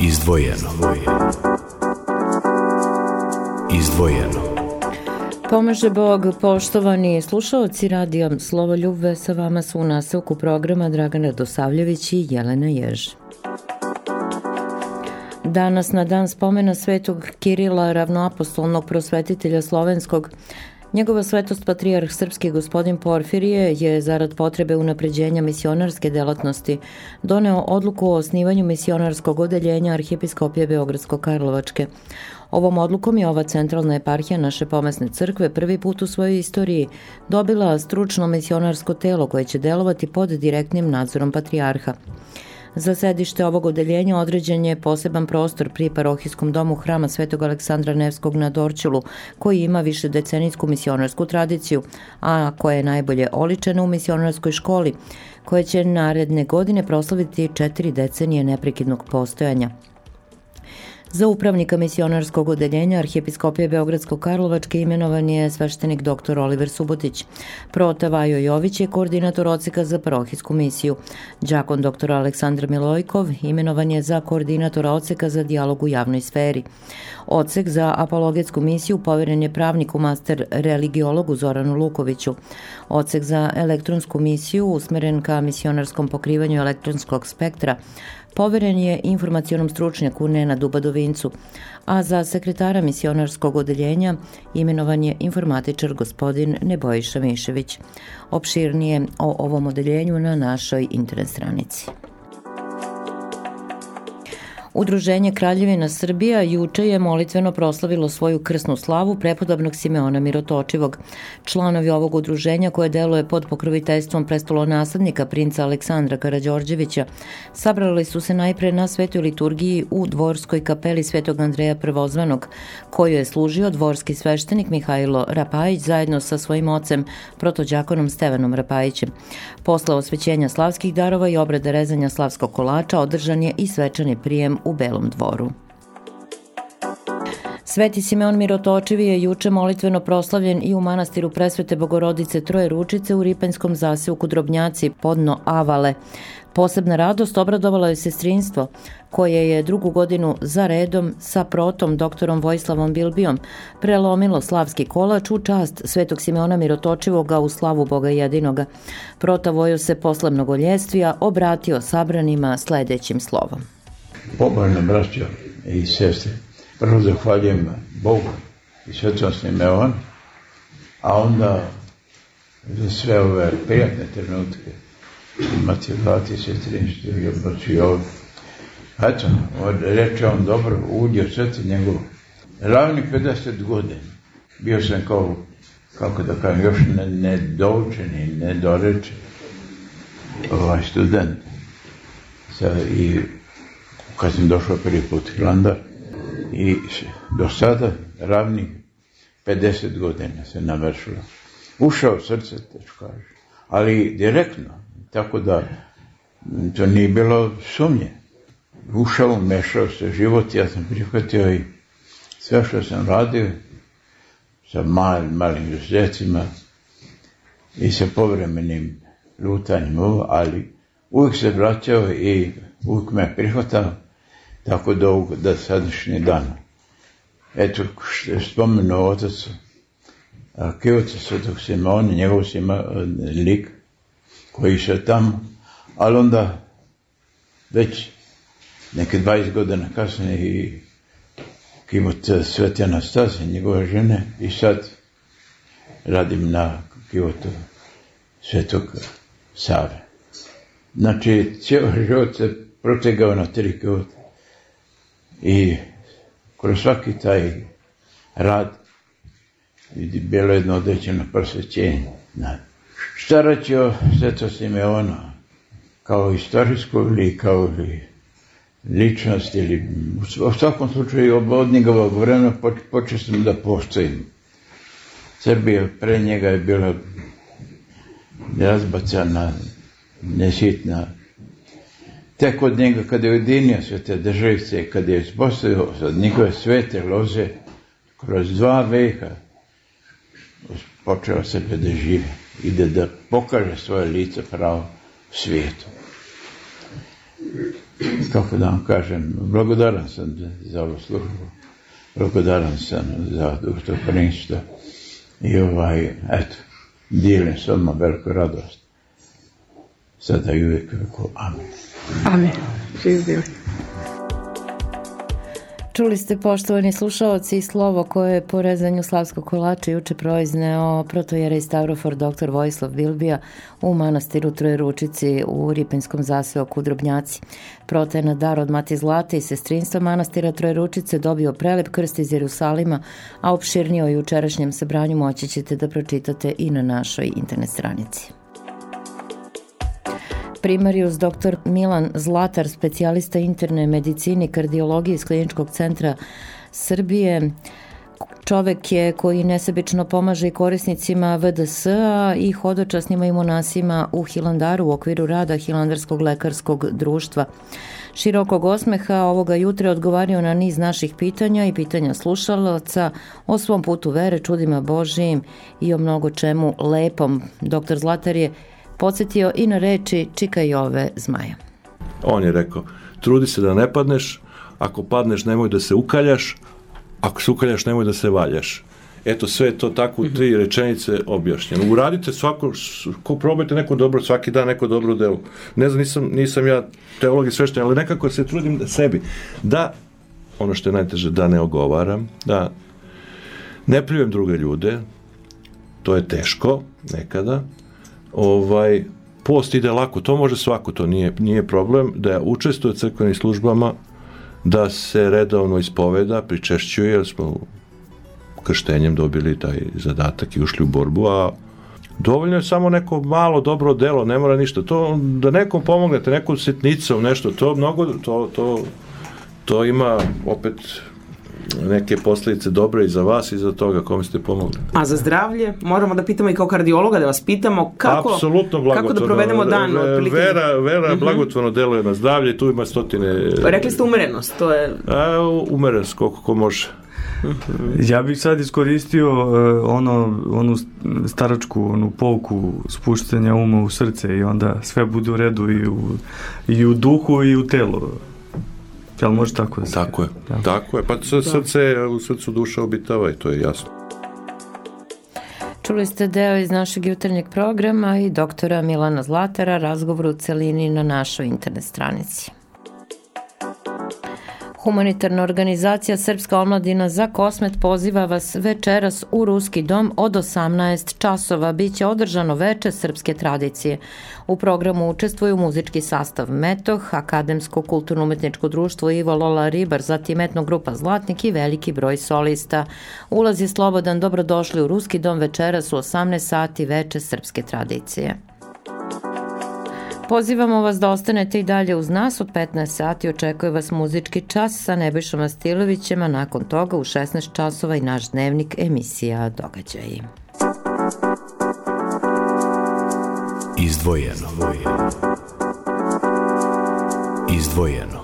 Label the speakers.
Speaker 1: Izdvojeno. Izdvojeno. Pomaže Bog, poštovani slušalci radija Slovo Ljubve, sa vama su u nastavku programa Dragana Dosavljević i Jelena Jež. Danas na dan spomena svetog Kirila, ravnoapostolnog prosvetitelja slovenskog, Njegova svetost patrijarh srpski gospodin Porfirije je zarad potrebe unapređenja misionarske delatnosti doneo odluku o osnivanju misionarskog odeljenja Arhipiskopije Beogradsko-Karlovačke. Ovom odlukom je ova centralna eparhija naše pomesne crkve prvi put u svojoj istoriji dobila stručno misionarsko telo koje će delovati pod direktnim nadzorom patrijarha. Za sedište ovog odeljenja određen je poseban prostor pri parohijskom domu hrama Svetog Aleksandra Nevskog na Dorčulu, koji ima više decenijsku misionarsku tradiciju, a koja je najbolje oličena u misionarskoj školi, koja će naredne godine proslaviti četiri decenije neprekidnog postojanja. Za upravnika misionarskog odeljenja Arhijepiskopije Beogradsko-Karlovačke imenovan je sveštenik dr. Oliver Subotić. Prota Vajo Jović je koordinator oceka za parohijsku misiju. Đakon dr. Aleksandar Milojkov imenovan je za koordinatora oceka za dijalog u javnoj sferi. Ocek za apologetsku misiju poveren je pravniku master religiologu Zoranu Lukoviću. Ocek za elektronsku misiju usmeren ka misionarskom pokrivanju elektronskog spektra poveren je informacionom stručnjaku Nena Dubadovincu, a za sekretara misionarskog odeljenja imenovan je informatičar gospodin Nebojša Mišević. Opširnije o ovom odeljenju na našoj internet stranici. Udruženje Kraljevina Srbija juče je molitveno proslavilo svoju krsnu slavu prepodobnog Simeona Mirotočivog. Članovi ovog udruženja koje deluje pod pokroviteljstvom prestolonaslednika princa Aleksandra Karađorđevića sabrali su se najpre na svetoj liturgiji u dvorskoj kapeli Svetog Andreja Prvozvanog, koju je služio dvorski sveštenik Mihajlo Rapajić zajedno sa svojim ocem, protođakonom Stevanom Rapajićem. Posle osvećenja slavskih darova i obrade rezanja slavskog kolača održan je i svečani prijem u Belom dvoru. Sveti Simeon Mirotočivi je juče molitveno proslavljen i u manastiru presvete Bogorodice Troje Ručice u Ripanjskom zaseoku Drobnjaci podno Avale. Posebna radost obradovala je sestrinstvo, koje je drugu godinu za redom sa protom doktorom Vojislavom Bilbijom prelomilo slavski kolač u čast svetog Simeona Mirotočivoga u slavu Boga jedinoga. Prota Vojo se posle mnogoljestvija obratio sabranima sledećim slovom.
Speaker 2: Pobožne braćo i sestre, prvo zahvaljujem Bogu i svetom Simeon, a onda za sve ove prijatne trenutke imati vrati se 13. i ovdje. Eto, reče on dobro, udio sveti njegov. Ravni 50 godina. Bio sam kao, kako da kažem, još ne, nedoučeni, nedorečen ovaj student. Sa, I kad sam došao prvi put Hilandar i do sada ravni 50 godina se navršilo. Ušao srce, teško kaže, ali direktno, tako da to nije bilo sumnje. Ušao, mešao se život, ja sam prihvatio i sve što sam radio sa malim, malim izuzetcima i sa povremenim lutanjem ali uvijek se vraćao i uvijek me prihvatao tako do ovog da sadašnje dana. Eto, što je spomenuo otac Kivoca Svetog Simona, njegov Sima, lik koji se tamo, ali onda već neke 20 godina kasnije i Kivot Sveti Anastasije, njegove žene, i sad radim na Kivotu Svetog Save. Znači, cijel život se protegao na tri Kivota. I kroz svaki taj rad vidi bilo jedno određeno prosvećenje. Šta reći o Sveto Simeona? Kao istorijsko ili kao li ličnost ili u svakom slučaju od njegovog vremena počeo sam da postojim. Srbija pre njega je bila razbacana, nesitna, tek od njega kada je ujedinio sve te državice, kada je ispostavio od njegove svete loze, kroz dva veka počeo sebe da žive i da, da pokaže svoje lice pravo svijetu. kako da vam kažem, blagodaran sam za ovu službu, blagodaran sam za društvo prinjstva i ovaj, eto, dijelim s veliku radost. Sada i uvijek veliko amen.
Speaker 3: Amen. Živ
Speaker 1: Čuli ste poštovani slušalci slovo koje je po rezanju Slavskog kolača juče proizneo protojera i Stavrofor dr. Vojislav Bilbija u manastiru Trojeručici u Ripinskom zaseoku Drobnjaci. Prote na dar od Mati Zlate i sestrinstva manastira Trojeručice dobio prelep krst iz Jerusalima, a opširnije o jučerašnjem sabranju moći ćete da pročitate i na našoj internet stranici primarius dr. Milan Zlatar, specijalista interne medicine i kardiologije iz Kliničkog centra Srbije. Čovek je koji nesebično pomaže i korisnicima VDS-a i hodočasnima i monasima u Hilandaru u okviru rada Hilandarskog lekarskog društva. Širokog osmeha ovoga jutra odgovario na niz naših pitanja i pitanja slušalaca o svom putu vere, čudima Božijim i o mnogo čemu lepom. Dr. Zlatar je podsjetio i na reči Čika Jove Zmaja.
Speaker 4: On je rekao, trudi se da ne padneš, ako padneš nemoj da se ukaljaš, ako se ukaljaš nemoj da se valjaš. Eto, sve je to tako u tri rečenice objašnjeno. Uradite svako, ko probajte neko dobro, svaki dan neko dobro delo. Ne znam, nisam, nisam ja teolog i svešten, ali nekako se trudim da sebi, da, ono što je najteže, da ne ogovaram, da ne pljujem druge ljude, to je teško nekada, ovaj, post ide lako, to može svako, to nije, nije problem, da učestvuje crkvenim službama, da se redovno ispoveda, pričešćuje, jer smo krštenjem dobili taj zadatak i ušli u borbu, a dovoljno je samo neko malo dobro delo, ne mora ništa. To, da nekom pomognete, nekom sitnicom, nešto, to mnogo, to, to, to ima opet neke posledice dobre i za vas i za toga kome ste pomogli.
Speaker 3: A za zdravlje moramo da pitamo i kao kardiologa da vas pitamo kako, kako da provedemo dan.
Speaker 4: Otprilike... Vera, vera uh mhm. -huh. blagotvorno deluje na zdravlje i tu ima stotine...
Speaker 3: Rekli ste umerenost, to je...
Speaker 4: A, umerenost, koliko ko može.
Speaker 5: Ja bih sad iskoristio uh, ono, onu staračku onu pouku spuštanja uma u srce i onda sve bude u redu i u, i u duhu i u telu. Jel može tako da se...
Speaker 4: Tako je, da. tako je. Pa srce, u srcu duša obitava i to je jasno.
Speaker 1: Čuli ste deo iz našeg jutarnjeg programa i doktora Milana Zlatara, razgovor u celini na našoj internet stranici. Humanitarna organizacija Srpska omladina za kosmet poziva vas večeras u Ruski dom od 18 časova. Biće održano veče srpske tradicije. U programu učestvuju muzički sastav Metoh, Akademsko kulturno-umetničko društvo Ivo Lola Ribar, zatim etno grupa Zlatnik i veliki broj solista. Ulaz je slobodan, dobrodošli u Ruski dom večeras u 18 sati veče srpske tradicije. Pozivamo vas da ostanete i dalje uz nas. Od 15 sati očekuje vas muzički čas sa Nebojšom Astilovićem, a nakon toga u 16 časova i naš dnevnik emisija Događaji. Izdvojeno. Izdvojeno. Izdvojeno.